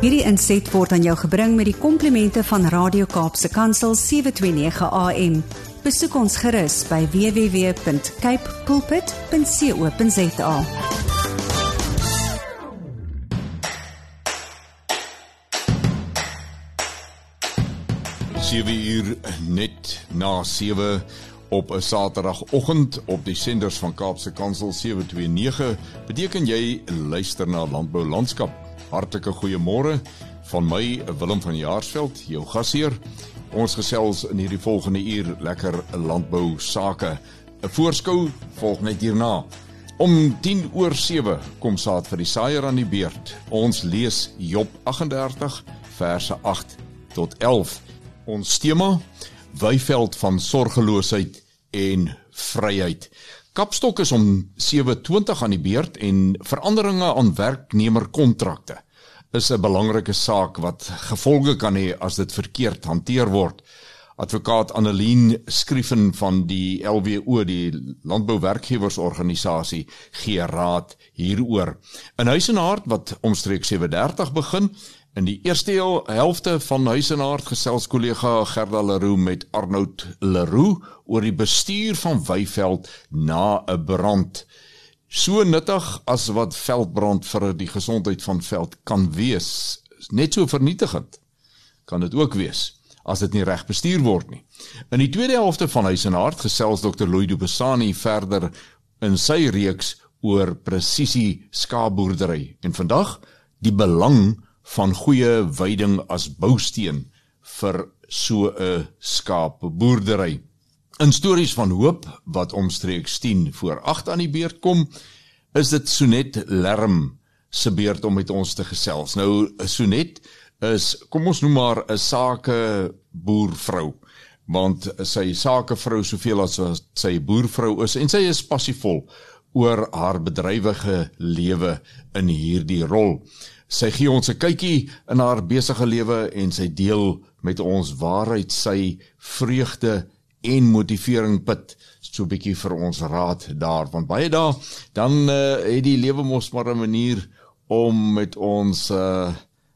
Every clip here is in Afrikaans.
Hierdie inset word aan jou gebring met die komplimente van Radio Kaapse Kansel 729 AM. Besoek ons gerus by www.cape pulpit.co.za. Sewe uur net na 7 op 'n Saterdagoggend op die senders van Kaapse Kansel 729 beteken jy luister na Landbou Landskap. Hartlike goeiemôre van my Willem van Jaarsveld, jou gasheer. Ons gesels in hierdie volgende uur lekker landbou sake. 'n Voorskou volg net hierna. Om 10 oor 7 kom saad vir die saaier aan die beurt. Ons lees Job 38 verse 8 tot 11. Ons tema Weiveld van sorgeloosheid en vryheid. Kapstok is om 7:20 aan die beurt en veranderinge aan werknemerkontrakte is 'n belangrike saak wat gevolge kan hê as dit verkeerd hanteer word. Advokaat Annelien Skriffen van die LWO, die Landbouwerkgewersorganisasie, gee raad hieroor. In Huis en Hart wat omstreeks 7:30 begin, In die eerste helfte van Huis en Hart gesels kollega Gerda Leroux met Arnoud Leroux oor die bestuur van Weiveld na 'n brand. So nuttig as wat veldbrand vir die gesondheid van veld kan wees, net so vernietigend kan dit ook wees as dit nie reg bestuur word nie. In die tweede helfte van Huis en Hart gesels Dr. Louis Besani verder in sy reeks oor presisie skaapboerdery en vandag die belang van goeie veiding as bousteen vir so 'n skaapboerdery. In stories van hoop wat omstreeks 10 voor 8 aan die beurt kom, is dit Sonet Lerm se beurt om met ons te gesels. Nou Sonet is kom ons noem maar 'n sake boervrou want sy sakevrou soveel as sy boervrou is en sy is passievol oor haar bedrywige lewe in hierdie rol. Sy gee ons 'n kykie in haar besige lewe en sy deel met ons waaruit sy vreugde en motivering put so 'n bietjie vir ons raad daar. Want baie dae dan uh, het die lewe mos maar 'n manier om met ons uh,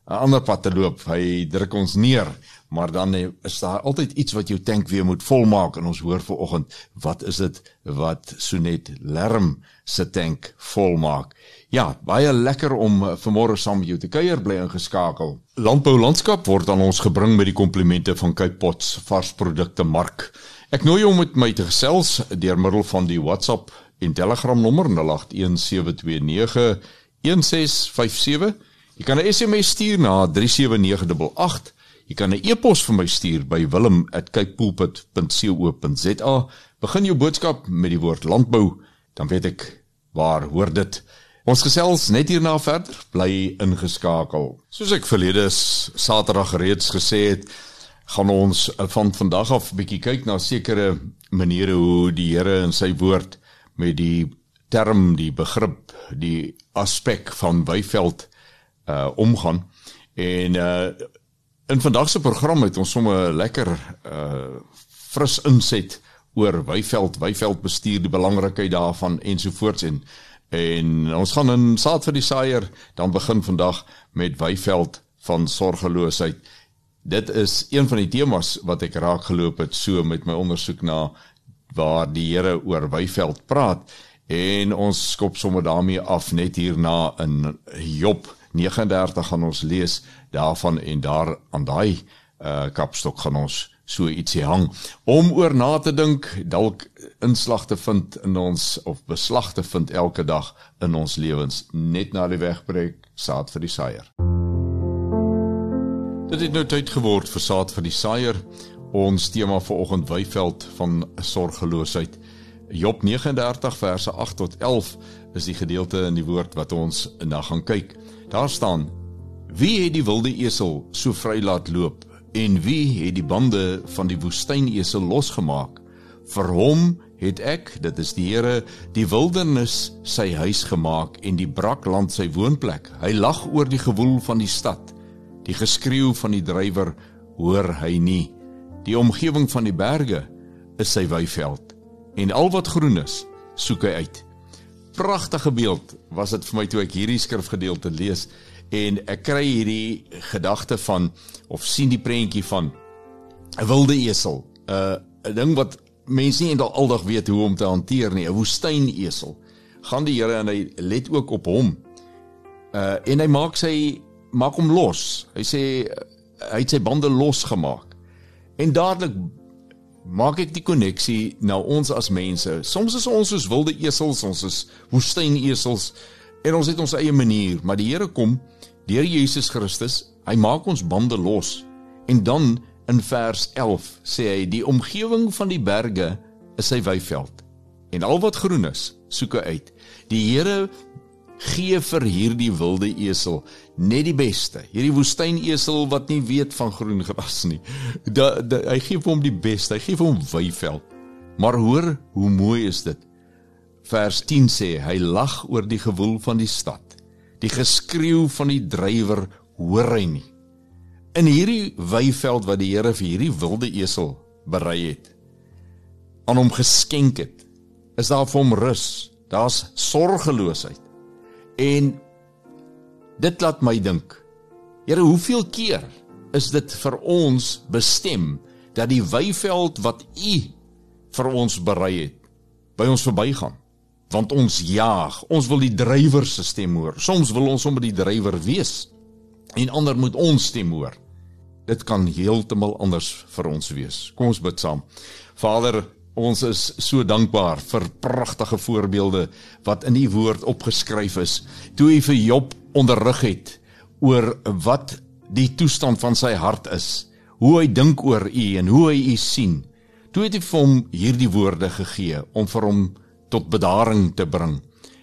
'n ander pad te loop. Hy druk ons neer, maar dan is daar altyd iets wat jou tank weer moet volmaak en ons hoor vanoggend wat is dit wat Sonet Lerm se tank volmaak. Ja, baie lekker om uh, vanmôre saam met jou te kuier bly ingeskakel. Landbou landskap word aan ons gebring met die komplimente van Cape Pots varsprodukte mark. Ek nooi jou om met my te gesels deur middel van die WhatsApp en Telegram nommer 0817291657. Jy kan 'n SMS stuur na 37988. Jy kan 'n e-pos vir my stuur by wilhelm@capepulpit.co.za. Begin jou boodskap met die woord landbou, dan weet ek waar hoor dit. Ons gesels net hierna verder, bly ingeskakel. Soos ek verlede Saterdag reeds gesê het, gaan ons van vandag af 'n bietjie kyk na sekere maniere hoe die Here in sy woord met die term, die begrip, die aspek van Weiveld uh omgaan. En uh in vandag se program het ons sommer lekker uh fris inset oor Weiveld, Weiveld bestuur die belangrikheid daarvan ensovoorts en en ons gaan in saad vir die saaier dan begin vandag met Weiveld van sorgeloosheid. Dit is een van die temas wat ek raak geloop het so met my ondersoek na waar die Here oor Weiveld praat. En ons skop sommer daarmee af net hierna in Job 39 gaan ons lees daarvan en daar aan daai uh kapstok gaan ons so ietsie hang om oor na te dink dalk inslag te vind in ons of beslag te vind elke dag in ons lewens net na die wegbreek saad vir die saaier. Dit het nou tyd geword vir saad vir die saaier. Ons tema vir oggend Weiveld van sorgeloosheid. Job 39 verse 8 tot 11 is die gedeelte in die woord wat ons na gaan kyk. Daar staan: Wie het die wilde esel so vry laat loop en wie het die bande van die woestynesel losgemaak? Vir hom het ek, dit is die Here, die wildernis sy huis gemaak en die brakland sy woonplek. Hy lag oor die gewoel van die stad. Die geskreeu van die drywer hoor hy nie. Die omgewing van die berge is sy weiveld en al wat groen is, soek hy uit pragtige beeld was dit vir my toe ek hierdie skrifgedeelte lees En ek kry hierdie gedagte van of sien die prentjie van 'n wilde esel, 'n uh, 'n ding wat mense nie aldag weet hoe om te hanteer nie, 'n woestynesel. Gaan die Here en hy let ook op hom. Uh en hy maak sy maak hom los. Hy sê hy het sy bande losgemaak. En dadelik maak ek die koneksie na ons as mense. Soms is ons soos wilde esels, ons is woestynesels en ons het ons eie manier, maar die Here kom deur Jesus Christus, hy maak ons bande los. En dan in vers 11 sê hy die omgewing van die berge is sy weiveld en al wat groen is, soek hy uit. Die Here gee vir hierdie wilde esel net die beste. Hierdie woestynesel wat nie weet van groen gras nie. Da, da hy gee vir hom die beste. Hy gee vir hom weiveld. Maar hoor hoe mooi is dit. Vers 10 sê hy lag oor die gewoel van die stad. Die geskreeu van die drywer hoor hy nie. In hierdie weiveld wat die Here vir hierdie wilde esel berei het, aan hom geskenk het, is daar vir hom rus. Daar's sorgeloosheid. En dit laat my dink. Here, hoeveel keer is dit vir ons bestem dat die weiveld wat U vir ons berei het by ons verbygaan? Want ons jaag, ons wil die drywer se stem hoor. Soms wil ons sommer die drywer wees en ander moet ons stem hoor. Dit kan heeltemal anders vir ons wees. Kom ons bid saam. Vader, Ons is so dankbaar vir pragtige voorbeelde wat in u woord opgeskryf is. Toe u vir Job onderrig het oor wat die toestand van sy hart is, hoe hy dink oor u en hoe hy u sien. Toe het u vir hom hierdie woorde gegee om vir hom tot bedaring te bring.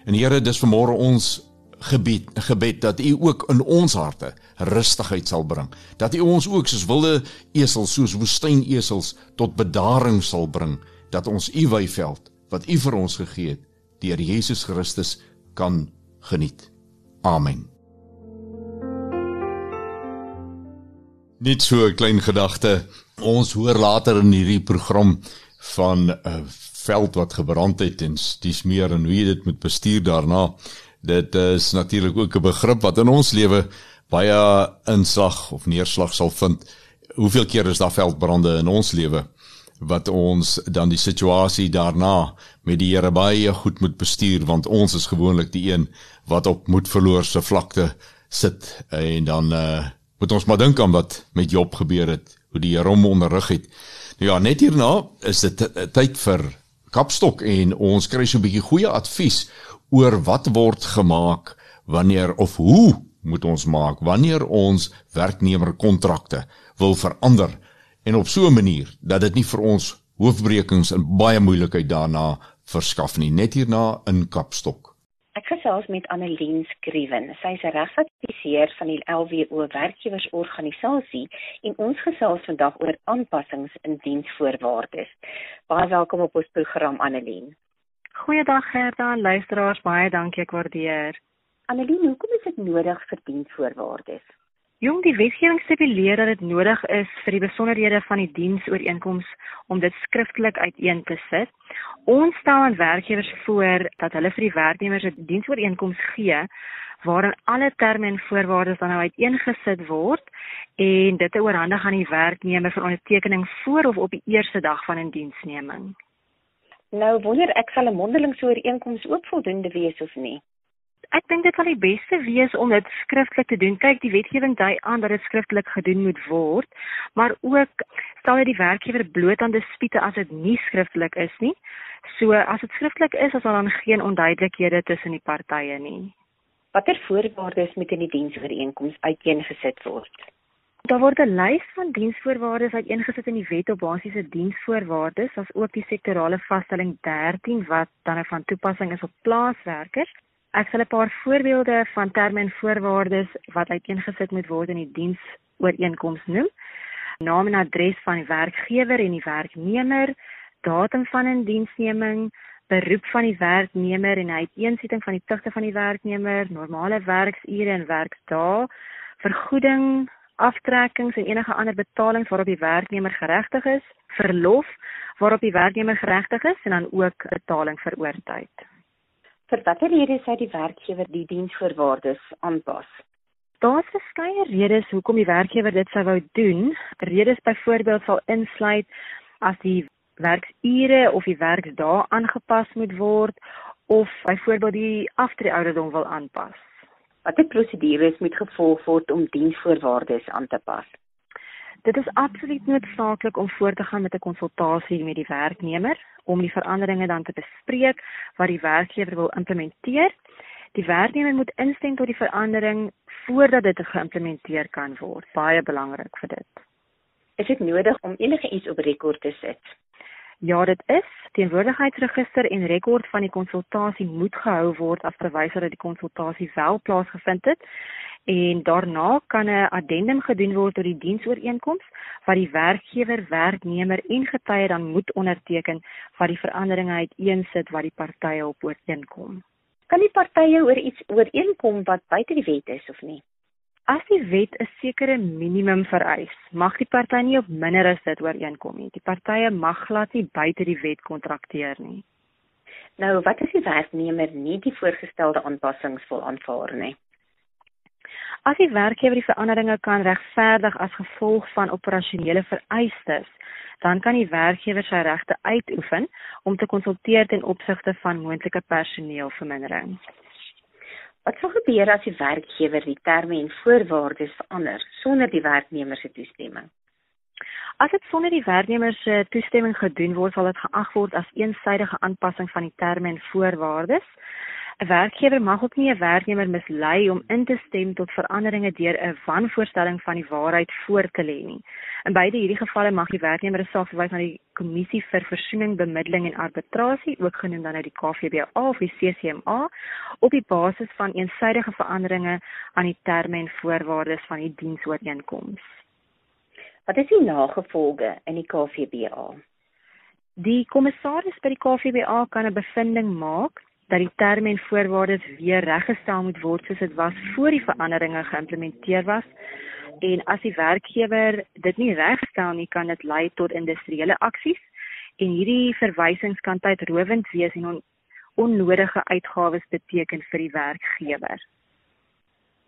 En Here, dis vanmôre ons gebed gebed dat u ook in ons harte rustigheid sal bring. Dat u ons ook soos wilde esels, soos woestynesels tot bedaring sal bring dat ons u weiveld wat u vir ons gegee het deur Jesus Christus kan geniet. Amen. Net so 'n klein gedagte. Ons hoor later in hierdie program van 'n veld wat gebrand het en dis meer en hoe jy dit moet bestuur daarna. Dit is natuurlik ook 'n begrip wat in ons lewe baie inslag of neerslag sal vind. Hoeveel keer is daar veldbrande in ons lewe? Wat ons dan die situasie daarna met die Here baie goed moet bestuur want ons is gewoonlik die een wat op moedverloorse vlakte sit. En dan uh, moet ons maar dink aan wat met Job gebeur het hoe die Here hom onderrig het. Nou ja net hierna is dit tyd vir kapstok en ons kry so 'n bietjie goeie advies oor wat word gemaak wanneer of hoe moet ons maak wanneer ons werknemer kontrakte wil verander en op so 'n manier dat dit nie vir ons hoofbrekings en baie moeilikheid daarna verskaf nie net hierna in Kapstok. Ek gesels met Annelien Skrywen. Sy is 'n regsadviseur van die LWO werkgewersorganisasie en ons gesels vandag oor aanpassings in diensvoorwaardes. Baie welkom op ons program Annelien. Goeiedag Gerda, luisteraars, baie dankie ek waardeer. Annelien, hoekom is dit nodig vir diensvoorwaardes? Jong, die wetgewing stipuleer dat dit nodig is vir die besonderhede van die diensooreenkoms om dit skriftelik uiteen te sit. Ons stel aan werkgewers voor dat hulle vir die werknemers 'n diensooreenkoms gee waarin alle terme en voorwaardes dan nou uiteengesit word en dit oorhandig aan die werknemer vir ondertekening voor of op die eerste dag van 'n die diensneming. Nou wonder ek sal 'n mondelingse ooreenkoms ook voldoende wees of nie? Ek dink dit sal die beste wees om dit skriftelik te doen. Kyk, die wetgewing dui aan dat dit skriftelik gedoen moet word, maar ook stel jy die werkgewer bloot aan dispute as dit nie skriftelik is nie. So as dit skriftelik is, is daar dan geen onduidelikhede tussen die partye nie. Watter voorwaardes moet in die diensooreenkoms uiteengesit word? Daar word 'n lys van diensvoorwaardes uiteengesit in die Wet op Basiese Diensvoorwaardes, as ook die sektorale vaststelling 13 wat dan van toepassing is op plaaswerkers. Ek sal 'n paar voorbeelde van terme en voorwaardes wat uiteengesit moet word in die diensooreenkoms noem. Naam en adres van die werkgewer en die werknemer, datum van 'n diensneming, beroep van die werknemer en uiteensetting van die pligte van die werknemer, normale werksure en werksdae, vergoeding, aftrekkings en enige ander betalings waarop die werknemer geregtig is, verlof waarop die werknemer geregtig is en dan ook betaling vir oortyd vir watter rede sou die werkgewer die diensvoorwaardes aanpas? Daar's verskeie redes hoekom die werkgewer dit sou wou doen. Redes byvoorbeeld sal insluit as die werksure of die werksdae aangepas moet word of byvoorbeeld die aftreeouderdom wil aanpas. Watter prosedures moet gevolg word om diensvoorwaardes aan te pas? Dit is absoluut noodsaaklik om voort te gaan met 'n konsultasie met die werknemer om die veranderinge dan te bespreek wat die werkgewer wil implementeer. Die werknemer moet instem tot die verandering voordat dit geïmplementeer kan word. Baie belangrik vir dit. Is dit nodig om enige iets op rekord te sit? Ja, dit is. Teenwoordigheidsregister en rekord van die konsultasie moet gehou word as bewys dat die konsultasie wel plaasgevind het. En daarna kan 'n addendum gedoen word tot die diensooreenkoms wat die werkgewer, werknemer en getuie dan moet onderteken wat die veranderinge uiteensit wat die partye op ooreenkom. Kan die partye oor iets ooreenkom wat buite die wet is of nie? As die wet 'n sekere minimum vereis, mag die party nie op minder as dit ooreenkom nie. Die partye mag glad nie buite die wet kontrakteer nie. Nou, wat as die werknemer nie die voorgestelde aanpassings wil aanvaar nie? As die werkgewer die veranderinge kan regverdig as gevolg van operasionele vereistes, dan kan die werkgewer sy regte uitoefen om te konsulteer ten opsigte van moontlike personeelvermindering. Wat sou gebeur as die werkgewer die terme en voorwaardes verander sonder die werknemer se toestemming? As dit sonder die werknemer se toestemming gedoen word, sal dit geag word as eensydige aanpassing van die terme en voorwaardes. 'n Werkgewer mag ook nie 'n werknemer mislei om in te stem tot veranderinge deur 'n wanvoorstelling van die waarheid voor te lê nie. In beide hierdie gevalle mag die werknemer 'n saak verwys na die Kommissie vir Versoening, Bemiddeling en Arbitrasie, ook genoem dan nou die KVBA of die CCMA, op die basis van eensydige veranderinge aan die terme en voorwaardes van die diensooreenkoms. Wat is die nagevolge in die KVBA? Die kommissaris by die KVBA kan 'n bevinding maak dat die terme en voorwaardes weer reggestel moet word soos dit was voor die veranderinge geïmplementeer was. En as die werkgewer dit nie regstel nie, kan dit lei tot industriële aksies en hierdie verwysings kan tydrowend wees en on onnodige uitgawes beteken vir die werkgewer.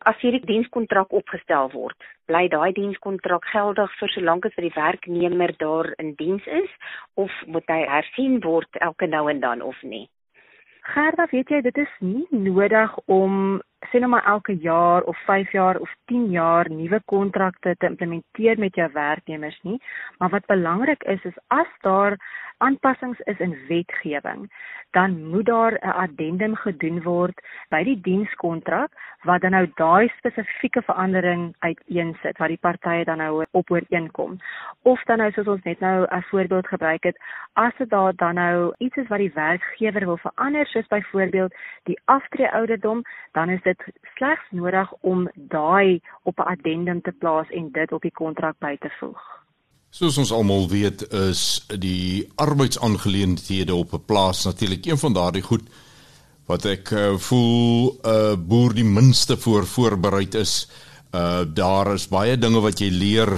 As hierdie dienskontrak opgestel word, bly daai dienskontrak geldig vir solank as vir die werknemer daar in diens is of moet hy hersien word elke nou en dan of nie? Gerda, weet jy, dit is nie nodig om sê nou maar elke jaar of 5 jaar of 10 jaar nuwe kontrakte te implementeer met jou werknemers nie, maar wat belangrik is is as daar aanpassings is in wetgewing, dan moet daar 'n addendum gedoen word by die dienskontrak wat dan nou daai spesifieke verandering uiteensit wat die partye dan nou op ooreenkom. Of dan nou soos ons net nou 'n voorbeeld gebruik het, as dit daar dan nou iets is wat die werkgewer wil verander, soos byvoorbeeld die aftreeouderdom, dan is dit slegs nodig om daai op 'n addendum te plaas en dit op die kontrak by te voeg. Soos ons almal weet, is die arbeidsaangeleenthede op 'n plaas natuurlik een van daardie goed wat ek uh, voel 'n uh, boer die minste voor voorberei is. Uh daar is baie dinge wat jy leer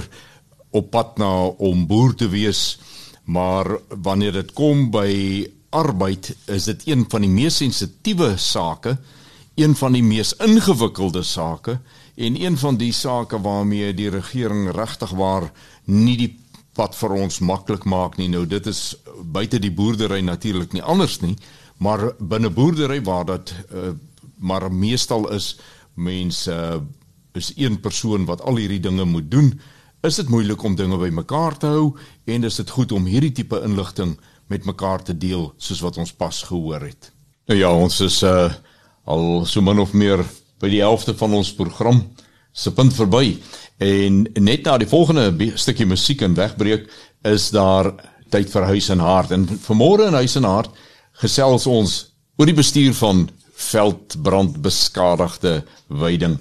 op pad na om boer te wees, maar wanneer dit kom by arbeid, is dit een van die mees sensitiewe sake, een van die mees ingewikkelde sake en een van die sake waarmee die regering regtig waar nie die wat vir ons maklik maak nie. Nou dit is buite die boerdery natuurlik nie anders nie, maar binne boerdery waar dat uh, maar meestal is mense uh, is een persoon wat al hierdie dinge moet doen, is dit moeilik om dinge bymekaar te hou en dis dit goed om hierdie tipe inligting met mekaar te deel soos wat ons pas gehoor het. Nou ja, ons is uh, al so min of meer by die helfte van ons program se punt verby. En net na die volgende stukkie musiek en wegbreek is daar tyd vir huis en hart. En vanmôre in huis en hart gesels ons oor die bestuur van veldbrandbeskadigde weiding.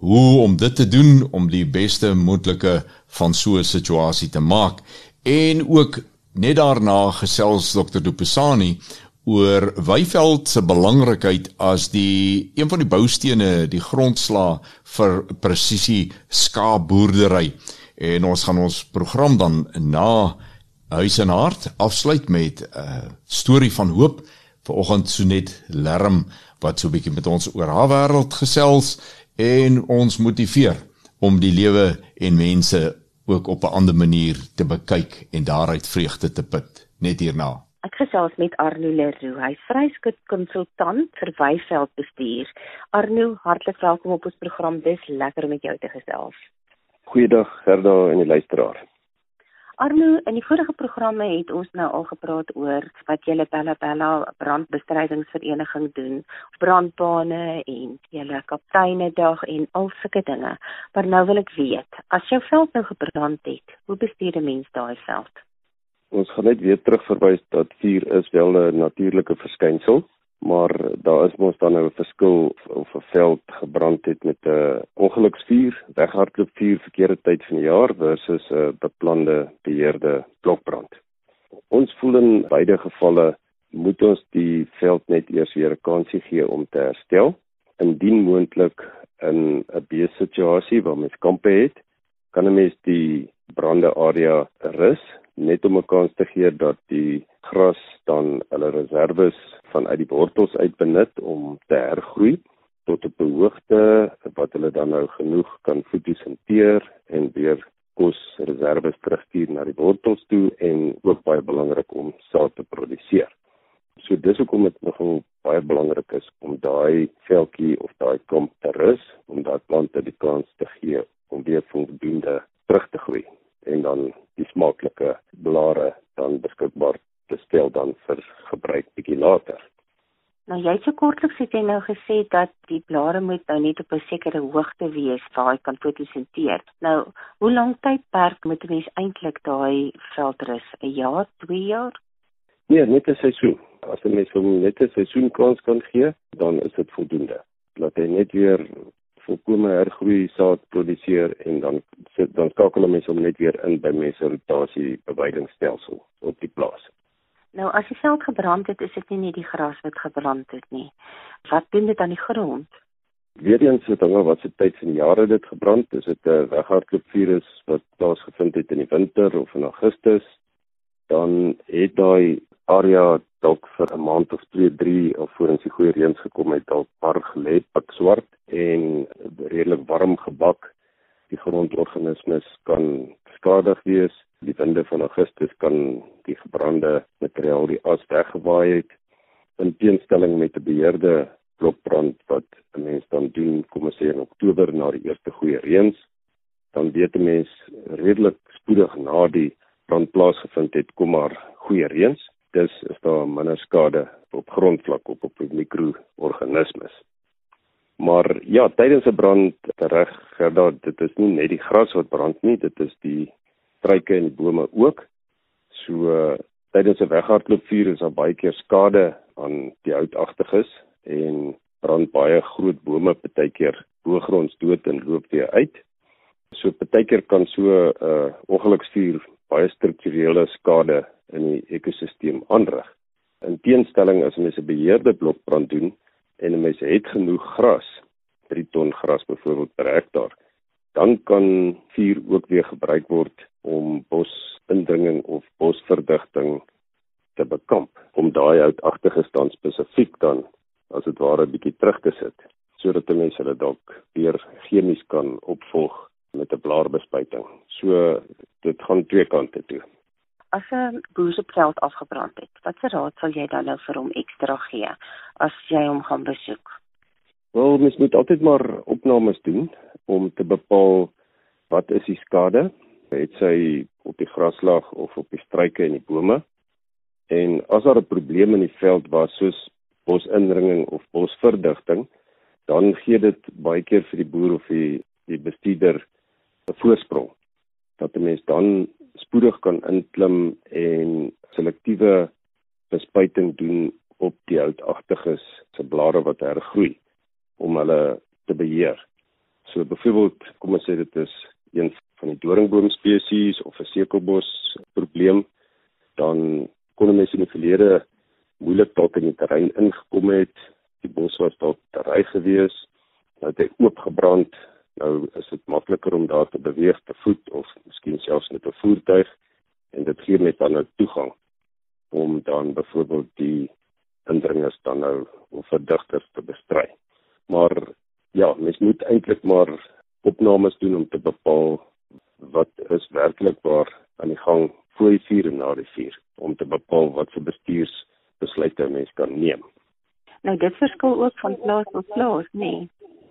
Hoe om dit te doen om die beste moontlike van so 'n situasie te maak. En ook net daarna gesels Dr. Dupesani oor Weiveld se belangrikheid as die een van die boustene, die grondslag vir presisie skaapboerdery. En ons gaan ons program dan na Huis en Hart afsluit met 'n uh, storie van hoop. Vanoggend so net Lerm wat so 'n bietjie met ons oor haar wêreld gesels en ons motiveer om die lewe en mense ook op 'n ander manier te bekyk en daaruit vreugde te put net hierna. Ek gesels met Arno Leroux. Hy's vryskut konsultant vir Weyveldbestuur. Arno, hartlik welkom op ons program. Dis lekker om met jou te gesels. Goeiedag Gerda en die luisteraar. Arno, in die vorige programme het ons nou al gepraat oor wat julle Bella Bella brandbestrydingsvereniging doen, brandbane en julle kapteinedag en al sulke dinge. Maar nou wil ek weet, as jou veld nou gebrand het, hoe bestuur 'n mens daai veld? Ons gaan net weer terugverwys dat vuur is wel 'n natuurlike verskynsel maar daar is mos dan nou 'n verskil of 'n veld gebrand het met 'n ongeluksvuur, weghardloopvuur verkeerde tyd van die jaar versus 'n beplande beheerde blokbrand. Ons voel in beide gevalle moet ons die veld net eers weer 'n kansie gee om te herstel. Indien moontlik in 'n beesituasie waar mens kampe het, kan 'n mens die brande area rus net om 'n kans te gee dat die gras dan hulle reserves vanuit die wortels uit benut om te hergroei tot 'n hoogte wat hulle dan nou genoeg kan fotosinteer en weer kos reserves terugstuur na die wortels toe en ook baie belangrik om saad te produseer. So dis hoekom dit nogal baie belangrik is om daai veldjie of daai kamp te rus om daai plante die kans te gee om weer voldoende terug te groei en dan die smaaklike blare dan beskikbaar te stel dan vir gebruik bietjie later. Nou jy het so kortliks het jy nou gesê dat die blare moet nou net op 'n sekere hoogte wees waar hy kan fotosinteer. Nou, hoe lank tydperk moet 'n mens eintlik daai veldrus? 'n Jaar, 2 jaar? Nee, net 'n seisoen. As 'n mens hom net 'n seisoen kans kan gee, dan is dit voldoende. Laat hy net weer volkome hergroei, saad produseer en dan dan skakel 'n mens hom net weer in by mense rotasie bewydingstelsel op die plaas. Nou as die veld gebrand het, is dit nie net die gras wat gebrand het nie. Wat doen dit aan die grond? Weereens het dinge wat se tyd van jare dit gebrand, is dit 'n weghardloopvirus wat plaasgevind het in die winter of in Augustus, dan het daai area dalk vir 'n maand of 2, 3 alvorens die goeie reëns gekom het, dalk par gelê, pik swart en redelik warm gebak. Die grondorganismes kan skadig wees. Die winde van Augustus kan die gebrande materiaal die as weggewaai het. In teenstelling met 'n beheerde blokbrand wat 'n mens dan doen kom ons sê in Oktober na die eerste goeie reëns dan weet 'n mens redelik spoedig na die brand plaasgevind het kom maar goeie reëns dis is daar minder skade op grondvlak op op mikroorganismes maar ja tydens 'n brand reg gerda dit is nie net die gras wat brand nie dit is die struike en die bome ook. So tydens 'n weghardloopvuur is daar baie keer skade aan die houtagtiges en brand baie groot bome partykeer boogronds dood en loop weer uit. So partykeer kan so 'n uh, ongeluksvuur baie strukturele skade in die ekosisteem aanrig. In teenstelling as mense 'n beheerde blokbrand doen en mense het genoeg gras, 3 ton gras byvoorbeeld per hektaar, dan kan vuur ook weer gebruik word om bosindringing of bosverdigting te bekamp om daai houtagtige stand spesifiek dan as dit ware 'n bietjie terug te sit sodat mense hulle dalk weer chemies kan opvolg met 'n blaarbespuiting. So dit gaan twee kante toe. As 'n boer se veld afgebrand het, watse raad sal jy dan nou vir hom ekstra gee as jy hom gaan besoek? Wel, mens moet altyd maar opnames doen om te bepaal wat is die skade het sy op die graslaag of op die struike en die bome. En as daar 'n probleem in die veld was soos bosindringing of bosverdigting, dan gee dit baie keer vir die boer of die die bestuurder 'n voorsprong dat 'n mens dan spoedig kan inklim en selektiewe bespuiting doen op die houtagtiges se blare wat hergroei om hulle te beheer. So byvoorbeeld, kom ons sê dit is een van die doringboom spesies of 'n sekelbos probleem, dan kon mense in die verlede moeilik dalk in die terrein ingekom het. Die bos was dalk te ry gewees, nou het hy oopgebrand. Nou is dit makliker om daar te beweeg te voet of miskien selfs met 'n voertuig en dit gee net dan nou toegang om dan byvoorbeeld die indringers dan nou of verdigters te bestry. Maar ja, mens moet eintlik maar opnames doen om te bepaal wat is werklik waar aan die gang voor die vuur en na die vuur om te bepaal wat se bestuursbesluite mens kan neem. Nou dit verskil ook van plaas tot plaas, nê? Nee.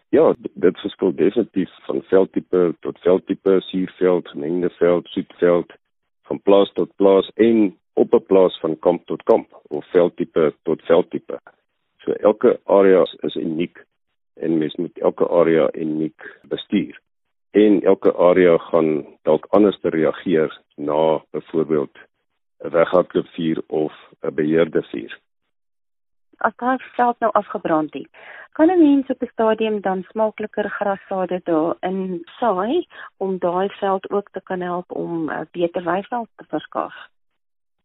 Ja, dit verskil definitief van veldtipe tot veldtipe, suurveld, gemengde veld, soetveld, van plaas tot plaas en op 'n plaas van kamp tot kamp of veldtipe tot veldtipe. So elke area is uniek en mens moet elke area uniek bestuur. En elke area gaan dalk anders reageer na byvoorbeeld 'n weghardloopvuur of 'n beheerde vuur. As daai veld nou afgebrand het, kan 'n mens op 'n stadium dan smaakliker grassade daarin saai om daai veld ook te kan help om 'n beter weiveld te verskaf.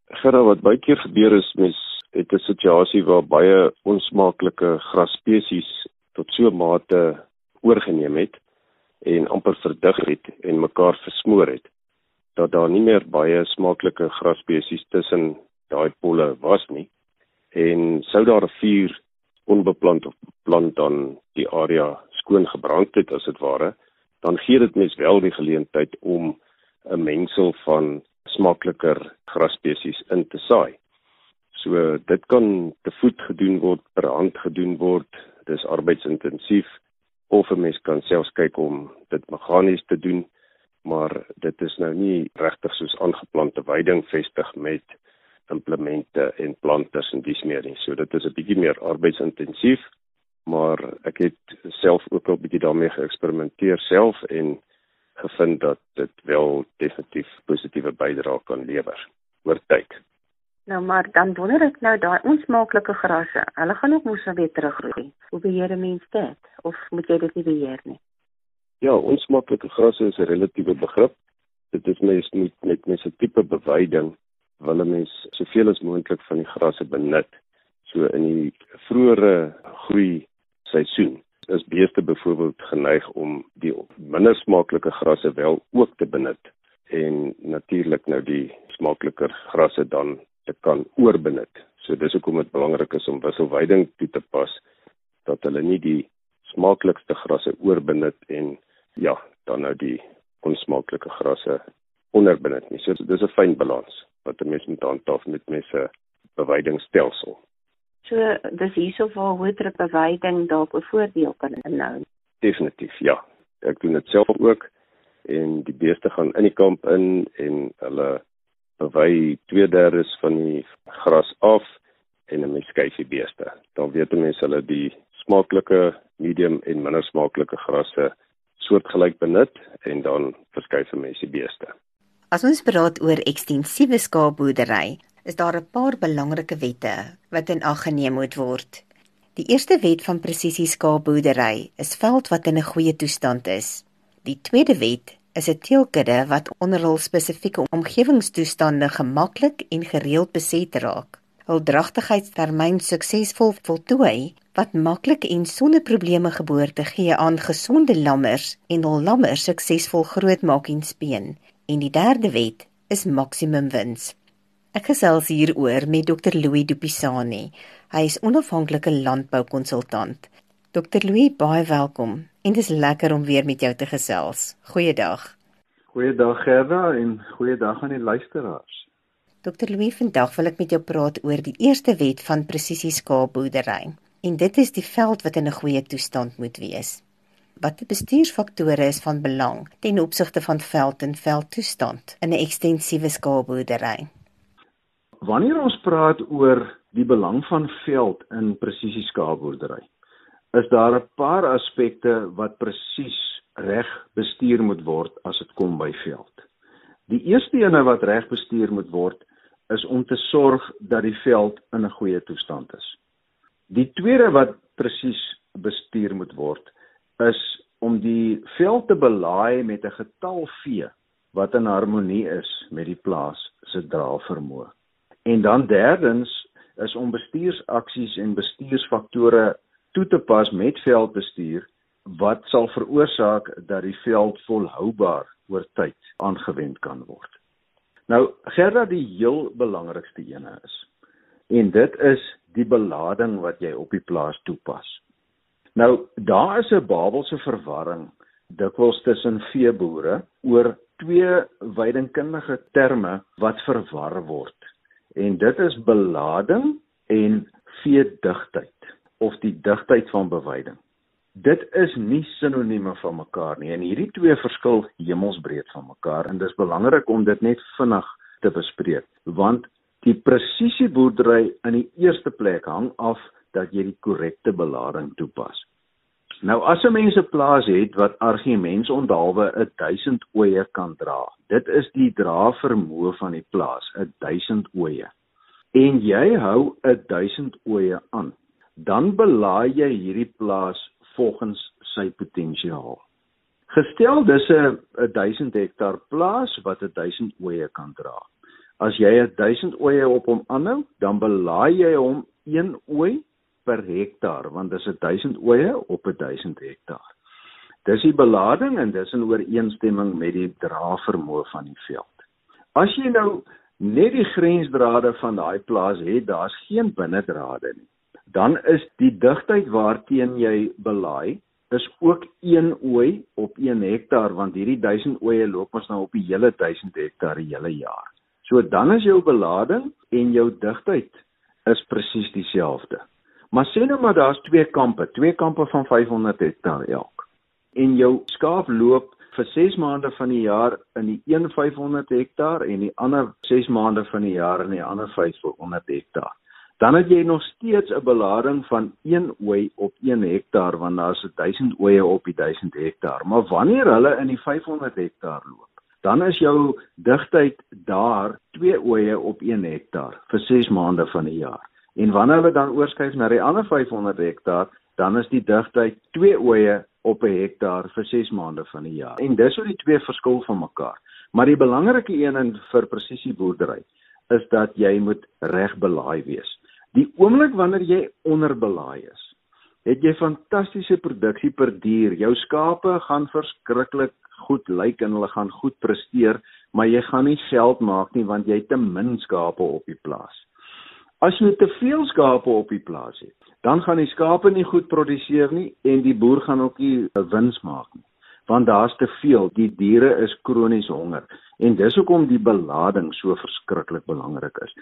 Gerra wat baie keer gebeur is mens het 'n situasie waar baie onsmaaklike grasspesies tot so mate oorgeneem het en amper verdig het en mekaar versmoor het dat daar nie meer baie smaaklike grasspesies tussen daai polle was nie en sou daar 'n vuur onbeplant of plant dan die area skoon gebrand het as dit ware dan gee dit mens wel die geleentheid om 'n mengsel van smaakliker grasspesies in te saai. So dit kan te voet gedoen word, per hand gedoen word, dis arbeidsintensief of 'n mens kan selfs kyk om dit meganies te doen maar dit is nou nie regtig soos aangeplante weiding vestig met implemente en planters en dis meer nie. So dit is 'n bietjie meer arbeidsintensief, maar ek het self ook al bietjie daarmee geëksperimenteer self en gevind dat dit wel definitief positiewe bydrae kan lewer oor tyd. Nou maar dan wonder ek nou daai onsmaaklike grasse. Hulle gaan ook mos weer teruggroei. Hoe beheer 'n mens dit? Of moet jy dit nie beheer nie? Ja, onsmaaklike grasse is 'n relatiewe begrip. Dit is mens met met mens 'n tipe beweiding wil 'n mens soveel as moontlik van die grasse benut. So in die vroeëre groei seisoen is beeste byvoorbeeld geneig om die minder smaaklike grasse wel ook te benut en natuurlik nou die smaakliker grasse dan te kan oorbenut. So dis hoekom dit belangrik is om wisselweiding toe te pas dat hulle nie die smaaklikste grasse oorbenut en ja, dan nou die onsmaaklike grasse onderbenut nie. So dis 'n fyn balans wat 'n mens moet handhaaf met mense beweidingsstelsel. So dis hierso waar hoëdruk beweiding dalk 'n voordeel kan inhou. Definitief, ja. Ek doen dit self ook en die beeste gaan in die kamp in en hulle bewy 2/3 van die gras af en 'n mens skuif die beeste. Dan weet mense hulle die smaaklike, medium en minder smaaklike grasse soortgelyk benut en dan verskuif mense die beeste. As ons praat oor ekstensiewe skaapboerdery, is daar 'n paar belangrike wette wat in ag geneem moet word. Die eerste wet van presisie skaapboerdery is veld wat in 'n goeie toestand is. Die tweede wet is 'n teelkudde wat onder hul spesifieke omgewingstoestande gemaklik en gereeld beset raak. Hul dragtigheidstermyn suksesvol voltooi wat maklik en sonder probleme geboorte gee aan gesonde lammers en hul lammers suksesvol grootmaak en speen. En die derde wet is maksimum wins. Ek gesels hieroor met Dr Louis Dupisani. Hy is onafhanklike landboukonsultant. Dr Louis, baie welkom. En dit is lekker om weer met jou te gesels. Goeiedag. Goeiedag Gerda en goeiedag aan die luisteraars. Dr Louis, vandag wil ek met jou praat oor die eerste wet van presisie skaapboerdery. En dit is die veld wat in 'n goeie toestand moet wees. Watter bestuursfaktore is van belang ten opsigte van veld en veldtoestand in 'n ekstensiewe skaapboerdery? Wanneer ons praat oor die belang van veld in presisie skaapboerdery, is daar 'n paar aspekte wat presies reg bestuur moet word as dit kom by veld. Die eerste ene wat reg bestuur moet word is om te sorg dat die veld in 'n goeie toestand is. Die tweede wat presies bestuur moet word is om die veld te belaai met 'n getal vee wat in harmonie is met die plaas se draagvermoë. En dan derdens is om bestuursaksies en bestuursfaktore toe te pas met veldbestuur wat sal veroorsaak dat die veld volhoubaar oor tyd aangewend kan word. Nou Gerda die heel belangrikste ene is en dit is die belading wat jy op die plaas toepas. Nou, daar is 'n Babelse verwarring dikwels tussen veeboere oor twee weidingkundige terme wat verwar word. En dit is belading en veedigtheid of die digtheid van beweiding. Dit is nie sinonieme van mekaar nie en hierdie twee verskil hemelsbreed van mekaar en dis belangrik om dit net vinnig te bespreek want die presisieboerdery in die eerste plek hang af dat jy die korrekte belading toepas. Nou as 'n mens 'n plaas het wat argumente onthaalwe 1000 oeye kan dra. Dit is die dra vermoë van die plaas, 1000 oeye. En jy hou 1000 oeye aan, dan belaai jy hierdie plaas volgens sy potensiaal. Gestel dis 'n 1000 hektaar plaas wat 1000 oeye kan dra. As jy 1000 oeye op hom aanhou, dan belaai jy hom 1 ooi per hektaar want dis 1000 oeye op 1000 hektaar. Dis die belading en dis in ooreenstemming met die dravermoë van die veld. As jy nou net die grensdrade van daai plaas het, daar's geen binnedrade nie dan is die digtheid waarteen jy belaai is ook 1 ooi op 1 hektaar want hierdie 1000 oeye loop ons nou op die hele 1000 hektaar die hele jaar. So dan is jou belading en jou digtheid is presies dieselfde. Maar sê nou maar daar's twee kampe, twee kampe van 500 hektaar elk. En jou skaap loop vir 6 maande van die jaar in die een 500 hektaar en die ander 6 maande van die jaar in die ander 500 hektaar dan het jy nog steeds 'n belading van 1 ooi op 1 hektaar want daar's 1000 oeye op die 1000 hektaar. Maar wanneer hulle in die 500 hektaar loop, dan is jou digtheid daar 2 oeye op 1 hektaar vir 6 maande van die jaar. En wanneer hulle dan oorskuif na die ander 500 hektaar, dan is die digtheid 2 oeye op 'n hektaar vir 6 maande van die jaar. En dis hoe die twee verskil van mekaar. Maar die belangrike een in vir presisieboerdery is dat jy moet reg belaai wees. Die oomblik wanneer jy onderbelaai is, het jy fantastiese produksie per dier. Jou skape gaan verskriklik goed lyk en hulle gaan goed presteer, maar jy gaan nie geld maak nie want jy het te min skape op die plaas. As jy te veel skape op die plaas het, dan gaan die skape nie goed produseer nie en die boer gaan ook nie wins maak nie want daar's te veel die diere is kronies honger en dis hoekom die belading so verskriklik belangrik is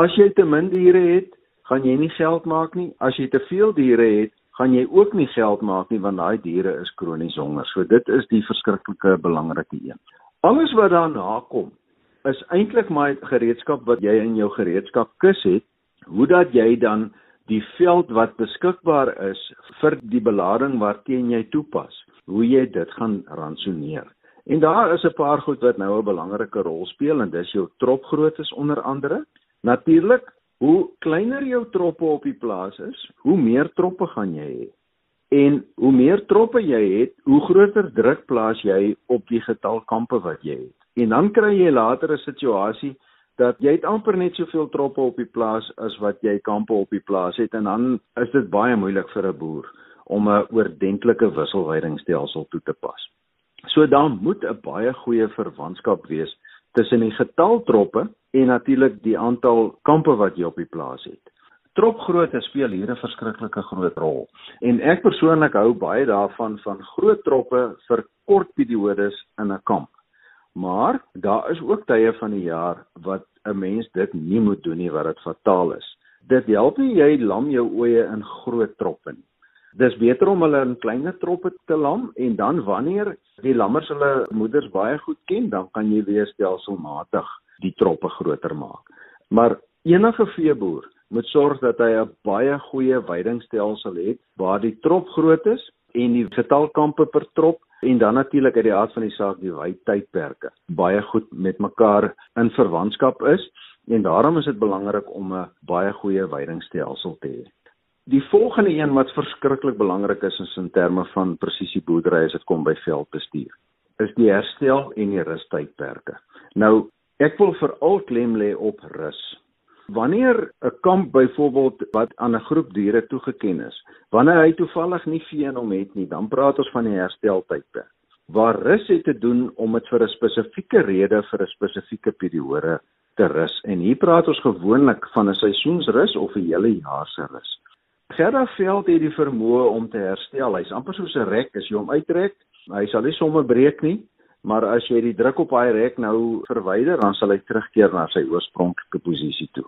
as jy te min diere het gaan jy nie geld maak nie. As jy te veel diere het, gaan jy ook nie geld maak nie want daai diere is kronies honger. So dit is die verskriklike belangrike een. Alles wat daarna kom is eintlik maar gereedskap wat jy in jou gereedskap kus het, hoe dat jy dan die veld wat beskikbaar is vir die belading waarteen jy toepas, hoe jy dit gaan ransoneer. En daar is 'n paar goed wat nou 'n belangrike rol speel en dis jou tropgrootte onder andere. Natuurlik Hoe kleiner jou troppe op die plaas is, hoe meer troppe gaan jy hê. En hoe meer troppe jy het, hoe groter druk plaas jy op die getal kampe wat jy het. En dan kry jy later 'n situasie dat jy het amper net soveel troppe op die plaas as wat jy kampe op die plaas het en dan is dit baie moeilik vir 'n boer om 'n oordentlike wisselweidingstelsel toe te pas. So dan moet 'n baie goeie verwantskap wees tussen die getal troppe en natuurlik die aantal kampe wat jy op die plaas het. Tropgrootte speel hier 'n verskriklike groot rol. En ek persoonlik hou baie daarvan van groot troppe vir kort periodes in 'n kamp. Maar daar is ook tye van die jaar wat 'n mens dit nie moet doen nie wat dit fataal is. Dit help nie jy lam jou oeye in groot troppe nie. Dis beter om hulle in kleiner troppe te lam en dan wanneer die lammers hulle moeders baie goed ken, dan kan jy weer stelselmatig die troppe groter maak. Maar enige veeboer moet sorg dat hy 'n baie goeie veidingstelsel het waar die trop groot is en die getal kampe per trop en dan natuurlik uit die aard van die saak die weidtydperke baie goed met mekaar in verwantskap is en daarom is dit belangrik om 'n baie goeie veidingstelsel te hê. Die volgende een wat verskriklik belangrik is in terme van presisieboerdery as dit kom by veldbestuur is die herstel en die rustydperke. Nou Ek wil veral klem lê op rus. Wanneer 'n kamp byvoorbeeld wat aan 'n groep diere toegeken is, wanneer hy toevallig nie vee in hom het nie, dan praat ons van die hersteltydperk. Waar rus het te doen om dit vir 'n spesifieke rede vir 'n spesifieke periode te rus. En hier praat ons gewoonlik van 'n seisoensrus of 'n hele jaar se rus. Gerda veld het die vermoë om te herstel. Hy's amper soos 'n rek as jy hom uittrek. Hy sal nie sommer breek nie, maar as jy die druk op daai rek nou verwyder, dan sal hy terugkeer na sy oorspronklike posisie toe.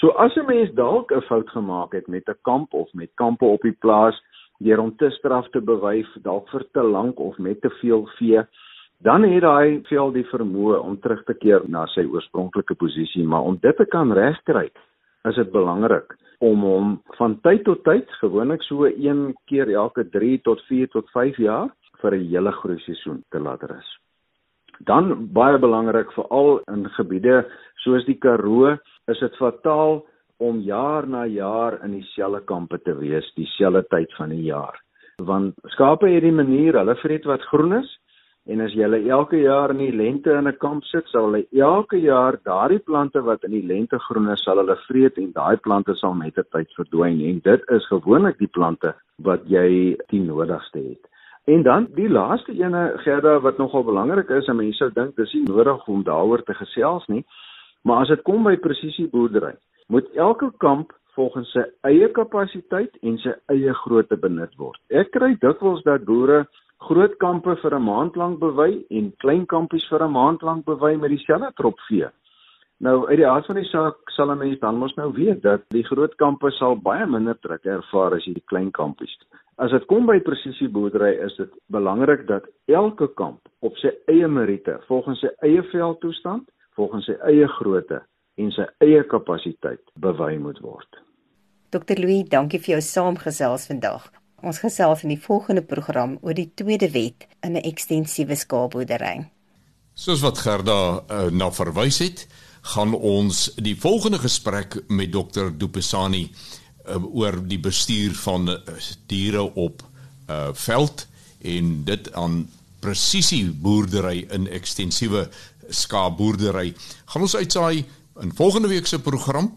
So as 'n mens dalk 'n fout gemaak het met 'n kamp of met kampe op die plaas deur om te straf te bewyf, dalk vir te lank of met te veel vee, dan het daai vel die vermoë om terug te keer na sy oorspronklike posisie, maar om dit te kan regkry, is dit belangrik om hom van tyd tot tyd, gewoonlik so een keer elke 3 tot 4 tot 5 jaar vir 'n hele groei seisoen te laat rus. Dan baie belangrik veral in gebiede soos die Karoo, is dit fataal om jaar na jaar in dieselfde kampe te wees, dieselfde tyd van die jaar. Want skape het die manier, hulle vreet wat groen is en as jy hulle elke jaar in die lente in 'n kamp sit, sal hulle elke jaar daardie plante wat in die lente groen is, sal hulle vreet en daai plante sal met 'n tyd verdwyn en dit is gewoonlik die plante wat jy die nodigste het. En dan die laaste ene Gerda wat nogal belangrik is, en mense sou dink dis nie nodig om daaroor te gesels nie, maar as dit kom by presisieboerdery, moet elke kamp volgens sy eie kapasiteit en sy eie grootte benut word. Ek kry dikwels dat boere groot kampe vir 'n maand lank bewy en klein kampies vir 'n maand lank bewy met dieselfde trop vee. Nou uit die aard van die saak sal 'n mens dan mos nou weet dat die groot kampe sal baie minder druk ervaar as die klein kampies. As dit kom by presisieboerdery is dit belangrik dat elke kamp op sy eie meriete, volgens sy eie veldtoestand, volgens sy eie grootte en sy eie kapasiteit bewy moet word. Dr Louis, dankie vir jou saamgesels vandag. Ons gesels in die volgende program oor die tweede wet in 'n ekstensiewe skaapboerdery. Soos wat Gerda uh, na verwys het, gaan ons die volgende gesprek met Dr Dupesani uh, oor die bestuur van uh, diere op uh, veld en dit aan presisie boerdery in ekstensiewe skaapboerdery. Gaan ons uitsaai in volgende week se program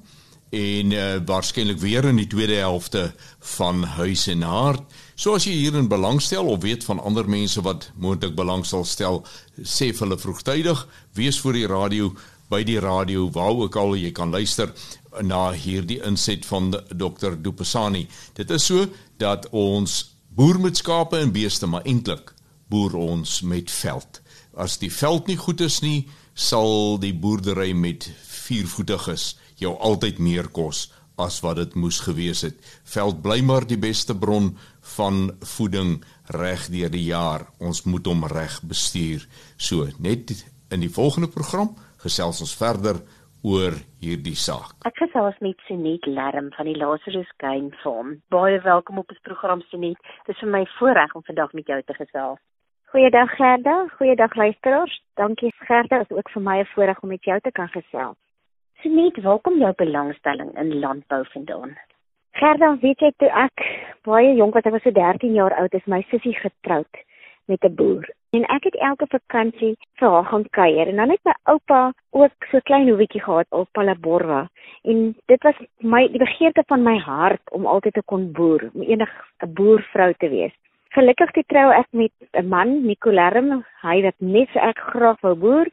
en uh, waarskynlik weer in die tweede helfte van Huis en Hart. So as jy hierin belangstel of weet van ander mense wat moontlik belangstel stel, sê vir hulle vroegtydig, wees voor die radio by die radio waar ook al jy kan luister na hierdie inset van Dr. Dupesani. Dit is so dat ons boer met skape en beeste, maar eintlik boer ons met veld. As die veld nie goed is nie, sal die boerdery met viervoetiges jou altyd meer kos as wat dit moes gewees het. Veld bly maar die beste bron van voeding reg deur die jaar. Ons moet hom reg bestuur. So, net in die volgende program gesels ons verder oor hierdie saak. Ek gesels met Sunet Lerm van die Lazarus Game Farm. Baie welkom op ons program Sunet. Dit is vir my voorreg om vandag met jou te gesels. Goeiedag Gerda, goeiedag luisteraars. Dankie Gerda, is ook vir my 'n voorreg om met jou te kan gesels. Sunet, welkom jou belangstelling in landbou vandaan. Gerda, weet jy toe ek baie jonk was, ek was so 13 jaar oud, is my sussie getroud met 'n boer. En ek het elke vakansie vir haar gaan kuier en dan het my oupa ook so klein hoevetjie gehad op Palaborwa. En dit was my die begeerte van my hart om altyd te kon boer, om enig 'n boervrou te wees. Gelukkig het trou ek met 'n man, Nico Lerm, hy wat net so ek graag wou boer.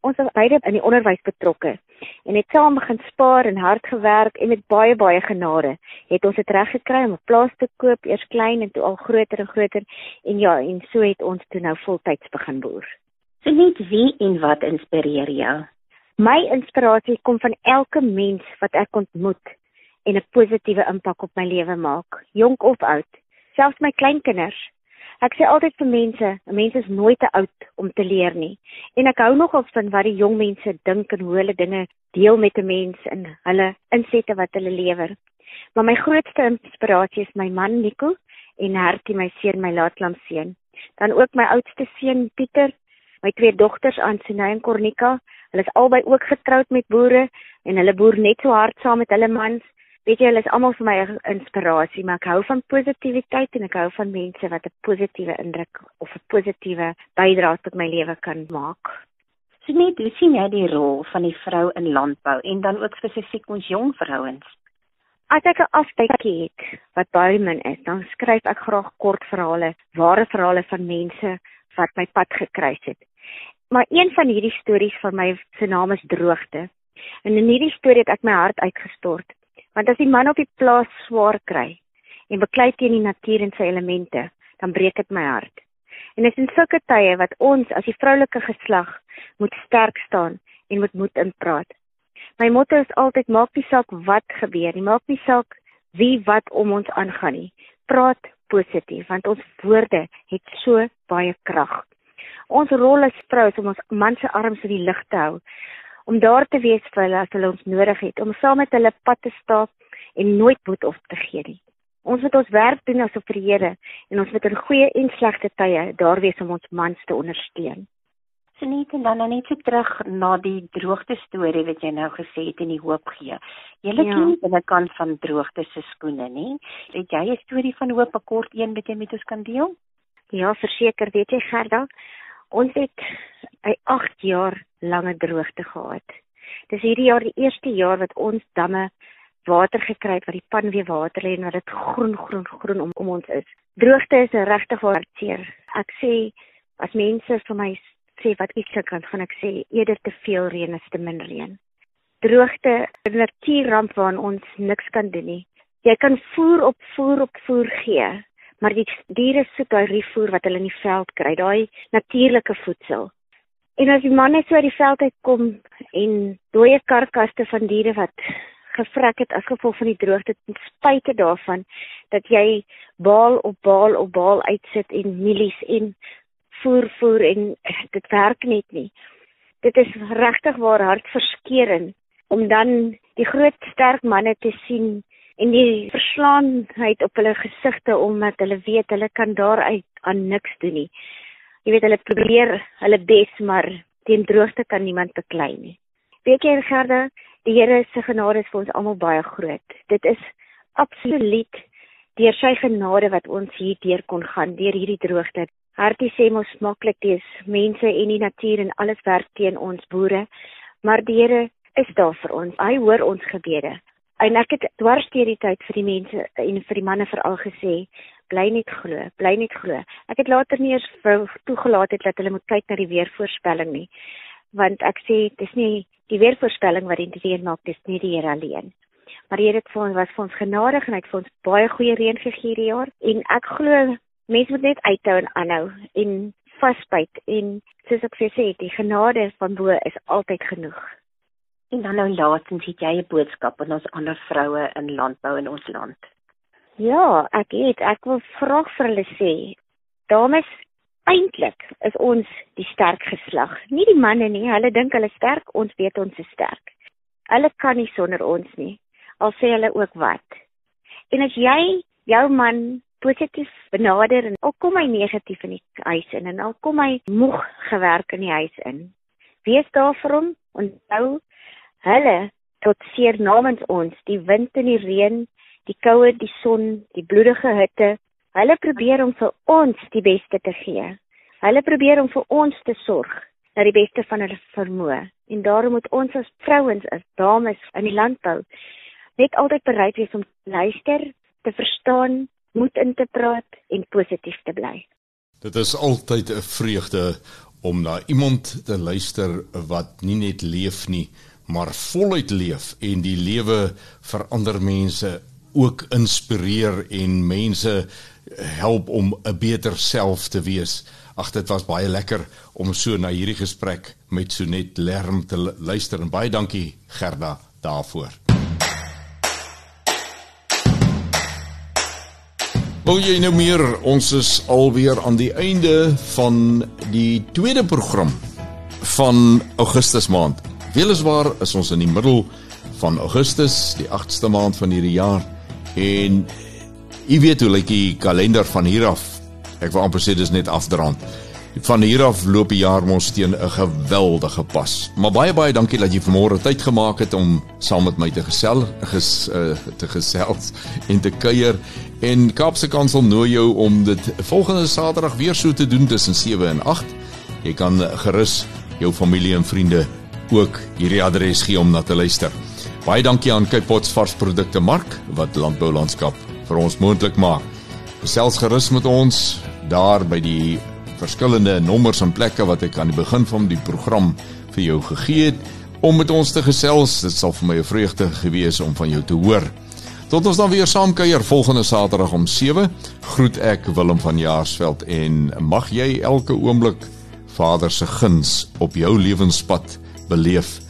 Ons was beide in die onderwys betrokke en het saam begin spaar en hard gewerk en met baie baie genade het ons dit reg gekry om 'n plaas te koop, eers klein en toe al groter en groter en ja, en so het ons toe nou voltyds begin boer. So net wie en wat inspireer jou? My inspirasie kom van elke mens wat ek ontmoet en 'n positiewe impak op my lewe maak, jonk of oud, selfs my kleinkinders. Ek sê altyd vir mense, 'n mens is nooit te oud om te leer nie. En ek hou nogal van wat die jong mense dink en hoe hulle dinge deel met 'n mens in hulle insette wat hulle lewer. Maar my grootste inspirasie is my man Nico en Hertie, my seun, my laatlam seun. Dan ook my oudste seun Pieter, my twee dogters Ansinay en Cornika. Hulle is albei ook getroud met boere en hulle boer net so hard saam met hulle mans weet jy hulle is almal vir my 'n inspirasie maar ek hou van positiwiteit en ek hou van mense wat 'n positiewe indruk of 'n positiewe bydrae tot my lewe kan maak. So net hoe sien jy die rol van die vrou in landbou en dan ook spesifiek ons jong vrouens? As ek 'n afspreekie het wat baie min is, dan skryf ek graag kort verhale, ware verhale van mense wat my pad gekruis het. Maar een van hierdie stories van my se naam is Droogte. En in hierdie storie het ek my hart uitgestort. Want as die man op die plaas swaar kry, en beklei teen die natuur en sy elemente, dan breek dit my hart. En dit is in sulke tye wat ons as die vroulike geslag moet sterk staan en moet moed inpraat. My motto is altyd maak nie saak wat gebeur nie, maak nie saak wie wat om ons aangaan nie. Praat positief want ons woorde het so baie krag. Ons rol as vroue is om ons man se arms in die lug te hou, om daar te wees vir hulle as hulle ons nodig het, om saam met hulle pad te stap en nooit moed op te gee nie. Ons moet ons werk doen asof vir die Here en ons moet in goeie en slegte tye daar wees om ons mans te ondersteun. Seniet en dan nou net so terug na die droogte storie wat jy nou gesê het en die hoop gee. Lê ja. nie binnekant van droogte se skoene nie. Het jy 'n storie van hoop, 'n kort een wat jy met ons kan deel? Ja, verseker, weet jy Gerda, ons het 'n 8 jaar lange droogte gehad. Dis hierdie jaar die eerste jaar wat ons damme water gekry het wat die pan weer water lê en wat dit groen groen groen om om ons is. Droogte is regtig waardeer. Ek sê as mense vir my sê wat ek sou kan gaan ek sê eerder te veel reën as te min reën. Droogte, 'n natuurramp waaraan ons niks kan doen nie. Jy kan voer op voer op voer gee, maar die diere soek daai voer wat hulle in die veld kry, daai natuurlike voedsel. En as die manne so uit die veld uitkom en dooie karkaste van diere wat gevrek het as gevolg van die droogte ten spyte daarvan dat jy baal op baal op baal uitsit en mielies en voer voer en dit werk net nie. Dit is regtig waar hartverskeurende om dan die groot sterk manne te sien en die verslaanheid op hulle gesigte omdat hulle weet hulle kan daaruit aan niks doen nie. Jy weet hulle probeer hulle bes maar teen droogte kan niemand beklei nie. Weet jy Gerda, die Here se genade is vir ons almal baie groot. Dit is absoluut deur sy genade wat ons hier deur kon gaan deur hierdie droogte. Hartie sê mos maklik dis mense en die natuur en alles werk teen ons boere, maar die Here is daar vir ons. Hy hoor ons gebede. En ek het dwars deur die tyd vir die mense en vir die manne veral gesê, bly net glo, bly net glo. Ek het later nie eens toegelaat het dat hulle moet kyk na die weervoorspelling nie, want ek sê dis nie die weervoorspelling wat die reën maak, dis nie die Here alleen. Maar die Here het vir ons was vir ons genadig en hy het vir ons baie goeie reën gegee hierdie jaar en ek glo mense moet net uithou en aanhou en vasbyt en soos ek vir sê die genade van bo is altyd genoeg. En dan nou laatens het jy 'n boodskap aan ons ander vroue in landbou in ons land. Ja, ek het ek wil vra vir hulle sê, dames, eintlik is ons die sterk geslag. Nie die manne nie, hulle dink hulle sterk, ons weet ons is sterk. Hulle kan nie sonder ons nie. Al sê hulle ook wat. En as jy jou man positief benader en al kom hy negatief in die huis in en al kom hy moeg gewerk in die huis in. Wees daar vir hom en nou hulle tot seer namens ons, die wind en die reën, die koue, die son, die bloedige hitte. Hulle probeer om vir ons die beste te gee. Hulle probeer om vir ons te sorg na die beste van hulle vermoë. En daarom moet ons as vrouens, as dames in die landbou net altyd bereid wees om te luister, te verstaan moed in te praat en positief te bly. Dit is altyd 'n vreugde om na iemand te luister wat nie net leef nie, maar voluit leef en die lewe vir ander mense ook inspireer en mense help om 'n beter self te wees. Ag dit was baie lekker om so na hierdie gesprek met Sonet Lerm te luister en baie dankie Gerda daarvoor. Wil jy nou meer? Ons is alweer aan die einde van die tweede program van Augustus maand. Weliswaar is ons in die middel van Augustus, die 8ste maand van hierdie jaar en jy weet hoe lyk die kalender van hier af. Ek wil amper sê dis net afdraand. Van hier af loop die jaar mos teen 'n geweldige pas. Maar baie baie dankie dat jy vanmôre tyd gemaak het om saam met my te gesel ges, uh, te gesels en te kuier. En Kaapse Kansel nooi jou om dit volgende Saterdag weer so te doen tussen 7 en 8. Jy kan gerus jou familie en vriende ook hierdie adres gee om na te luister. Baie dankie aan Kypots varsprodukte Mark wat landboulandskap vir ons moontlik maak. Gesels gerus met ons daar by die verskillende nommers en plekke wat ek aan die begin van die program vir jou gegee het om met ons te gesels. Dit sal vir my 'n vreugde gewees om van jou te hoor. Tot ons dan weer saam kuier volgende Saterdag om 7, groet ek Willem van Jaarsveld en mag jy elke oomblik Vader se guns op jou lewenspad beleef.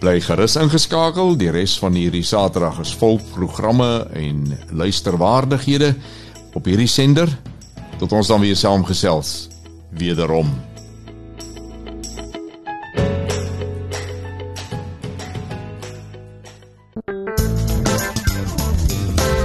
Bly gerus ingeskakel, die res van hierdie Saterdag is vol programme en luisterwaardighede op hierdie sender. Tot ons dan weer saamgesels wederom.